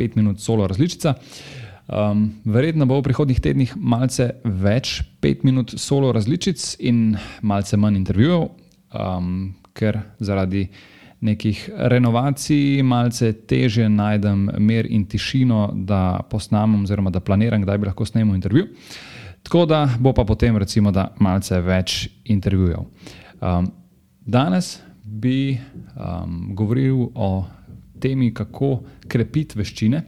5 minut solo različica. Um, verjetno bo v prihodnih tednih malce več 5 minut solo različic in malce manj intervjujev, um, ker zaradi nekih renovacij malce teže najdem mir in tišino, da posnamem oziroma da planiram, kdaj bi lahko snemal intervju. Tako da bo pa potem recimo, da malce več intervjujev. Um, danes bi um, govoril o temi, kako krepiti veščine,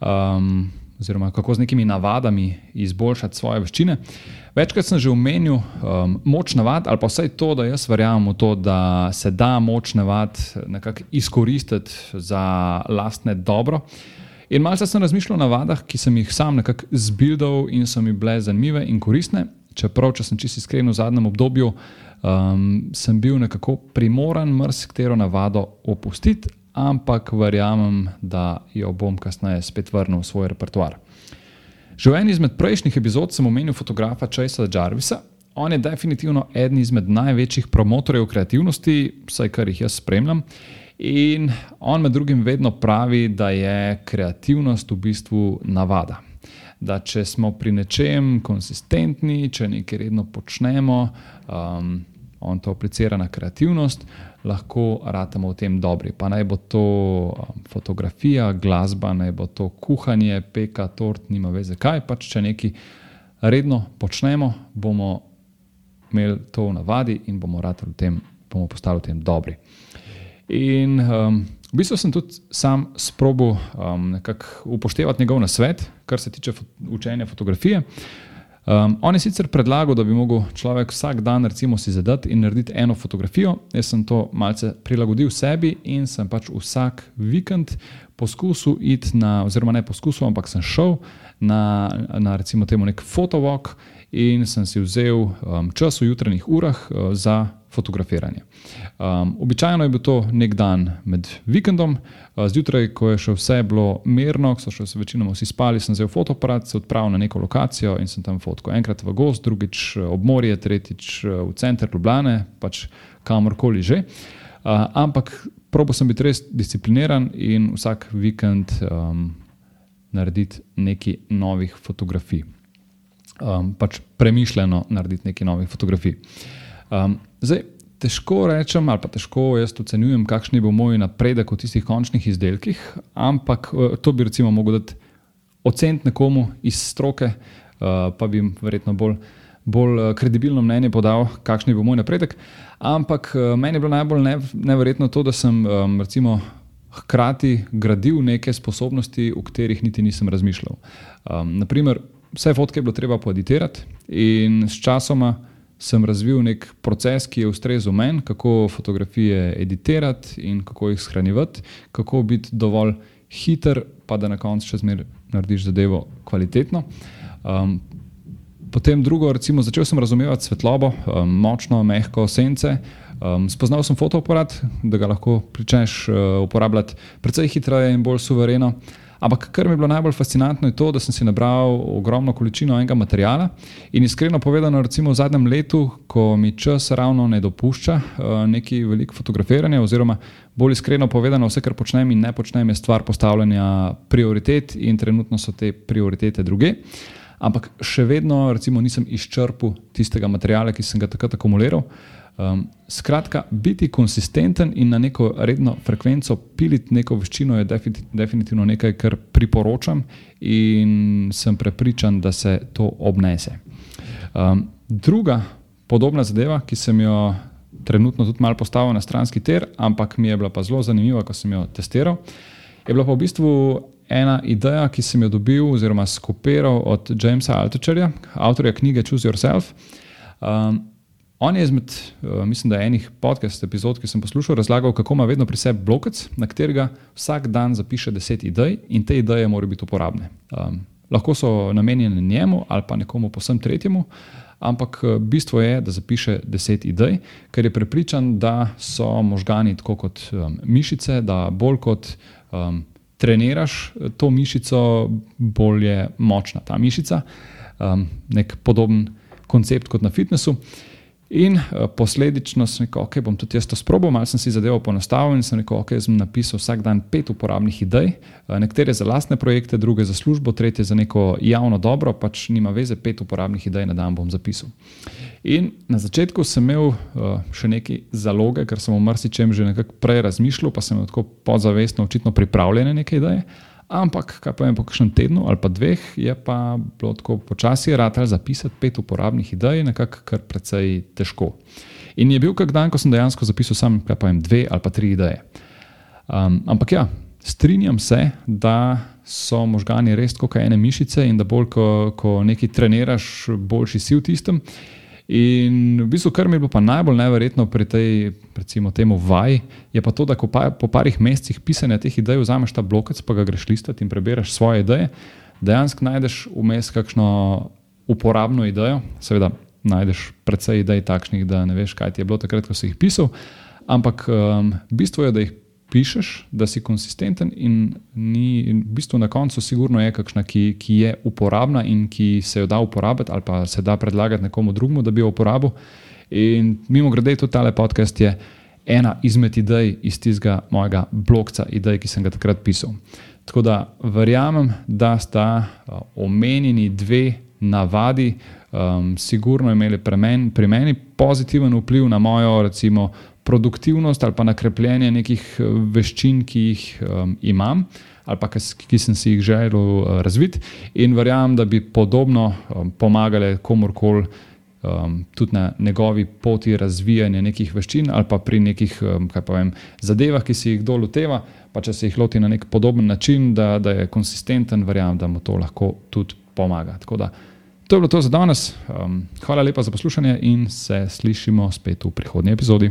um, oziroma kako z nekimi navadami izboljšati svoje veščine. Večkrat sem že omenil um, moč navad, ali pa vsaj to, da jaz verjamem v to, da se da moč navad nekako izkoristiti za lastne dobro. In malce sem razmišljal o navadah, ki sem jih sam nekako zbildal in so mi bile zanimive in koristne. Čeprav, če sem čisto iskren, v zadnjem obdobju um, sem bil nekako primoran marsikatero navado opustiti ampak verjamem, da jo bom kasneje spet vrnil v svoj repertoar. Že v eni izmed prejšnjih epizod sem omenil fotografa Chasea Jarvisa. On je definitivno eden izmed največjih promotorjev kreativnosti, vsaj kar jih jaz spremljam. In on med drugim vedno pravi, da je kreativnost v bistvu navada. Da če smo pri nečem konsistentni, če nekaj redno počnemo, um, on to aplicira na kreativnost, lahko ratamo v tem dobri. Pa naj bo to um, fotografija, glasba, naj bo to kuhanje, peka, tort, nima veze kaj. Pač če nekaj redno počnemo, bomo imeli to v navadi in bomo, v tem, bomo postali v tem dobri. In um, v bistvu sem tudi sam sprobil um, upoštevati njegov nasvet, kar se tiče fo učenja fotografije. Um, on je sicer predlagal, da bi lahko človek vsak dan recimo, si zadati in narediti eno fotografijo. Jaz sem to malce prilagodil sebi in sem pač vsak vikend poskusil iti na, oziroma ne poskusil, ampak sem šel na, na recimo temu nek fotovok in sem si vzel um, čas v jutranjih urah uh, za fotografiranje. Um, običajno je bil to nek dan med vikendom, uh, zjutraj, ko je še vse bilo mirno, so še večinoma vsi spali, sem vzel fotoaparat, se odpravil na neko lokacijo in sem tam fotko. Enkrat v gost, drugič uh, ob morje, tretjič uh, v center Ljubljane, pač kamorkoli že. Uh, ampak probo sem biti res discipliniran in vsak vikend um, narediti nekaj novih fotografij. Um, pač premišljeno narediti nekaj novih fotografij. Um, zdaj, težko rečem, ali pa težko jaz ocenjujem, kakšen bo moj napredek v tistih končnih izdelkih, ampak uh, to bi recimo mogel dati oceniti nekomu iz stroke, uh, pa bi jim verjetno bolj, bolj uh, kredibilno mnenje podal, kakšen bo moj napredek. Ampak meni je bilo najbolj nev, neverjetno to, da sem um, recimo. Hkrati gradil neke sposobnosti, o katerih niti nisem razmišljal. Um, naprimer, vse fotke je bilo treba poeditirati, in s časoma uh, sem razvil nek proces, ki je ustrezal meni, kako fotografije editirati in kako jih shranjevati, kako biti dovolj hiter, pa da na koncu še zmeraj narediš zadevo kvalitetno. Um, potem drugo, recimo, začel sem razumevati svetlobo, um, močno, mehko sence. Um, spoznal sem fotoaparat, da ga lahko pričneš uh, uporabljati precej hitreje in bolj suvereno. Ampak kar mi je bilo najbolj fascinantno, je to, da sem si nabral ogromno količino enega materijala. In iskreno povedano, recimo v zadnjem letu, ko mi čas ravno ne dopušča uh, neki velik fotografiranje, oziroma bolj iskreno povedano, vse, kar počnem in ne počnem, je stvar postavljanja prioritet in trenutno so te prioritete druge. Ampak še vedno, recimo, nisem izčrpal tistega materijala, ki sem ga takrat akumuliral. Um, skratka, biti konsistenten in na neko redno frekvenco piliti neko veščino je definitivno nekaj, kar priporočam in sem prepričan, da se to obnese. Um, druga podobna zadeva, ki sem jo trenutno tudi malo postavil na stranski ter, ampak mi je bila pa zelo zanimiva, ko sem jo testiral, je bila pa v bistvu ena ideja, ki sem jo dobil oziroma skopiral od Jamesa Altucherja, avtorja knjige Choose Yourself. Um, On je izmed, uh, mislim, da enih podcast epizod, ki sem poslušal, razlagal, kako ima vedno pri sebi blokec, na katerega vsak dan zapiše deset idej in te ideje morajo biti uporabne. Um, lahko so namenjene njemu ali pa nekomu posem tretjemu, ampak uh, bistvo je, da zapiše deset idej, ker je prepričan, da so možgani tako kot um, mišice, da bolj kot um, treniraš to mišico, bolj je močna ta mišica. Um, nek podoben koncept kot na fitnessu. In uh, posledično sem rekel, ok, bom tudi jaz to sprobil, malo sem si zadevo poenostavil in sem rekel, ok, sem napisal vsak dan pet uporabnih idej, uh, nekatere za lastne projekte, druge za službo, tretje za neko javno dobro, pač nima veze, pet uporabnih idej na dan bom zapisal. In na začetku sem imel uh, še neki zaloge, ker sem o marsičem že nekako prej razmišljal, pa sem tako podzavestno, očitno pripravljene neke ideje. Ampak, kaj pa vem, po kakšnem tednu ali pa dveh, je pa bilo tako počasi ratelj zapisati pet uporabnih idej, nekako kar precej težko. In je bil kak dan, ko sem dejansko zapisal samo, kaj pa vem, dve ali pa tri ideje. Um, ampak ja, strinjam se, da so možgani res kot ene mišice in da bolj, ko, ko nekaj treniraš, boljši si v tistem. In v bistvu, kar mi je bilo pa najbolj neverjetno pri tej, recimo, temu vaj, je pa to, da pa, po parih mesecih pisanja teh idej vzameš ta blokec, pa ga greš listati in prebereš svoje ideje, dejansko najdeš vmes kakšno uporabno idejo. Seveda, najdeš precej idej takšnih, da ne veš, kaj ti je bilo takrat, ko si jih pisal. Ampak um, bistvo je, da jih pišeš, da si konsistenten, in, ni, in v bistvu na koncu, sigurno je kakšna, ki, ki je uporabna in ki se jo da uporabiti, ali pa se da predlagati nekomu drugemu, da bi jo uporabil. In mimo grede, tudi tale podcast je ena izmed idej iz tistega mojega blokca, idej, ki sem ga takrat pisal. Tako da verjamem, da sta omenjeni dve navadi, um, sigurno imeli men, pri meni pozitiven vpliv na mojo, recimo, produktivnost ali pa na krepljenje nekih eh, veščin, ki jih um, imam ali pa ki sem si jih želel uh, razviti, in verjamem, da bi podobno um, pomagale komorkoli. Um, tudi na njegovi poti razvijanja nekih veščin, ali pa pri nekih um, pa vem, zadevah, ki se jih kdo loteva, pa če se jih loti na nek podoben način, da, da je konsistenten, verjamem, da mu to lahko tudi pomaga. Da, to je bilo to za danes. Um, hvala lepa za poslušanje in se slišimo spet v prihodnji epizodi.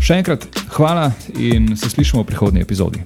Še enkrat hvala in se slišimo v prihodnji epizodi.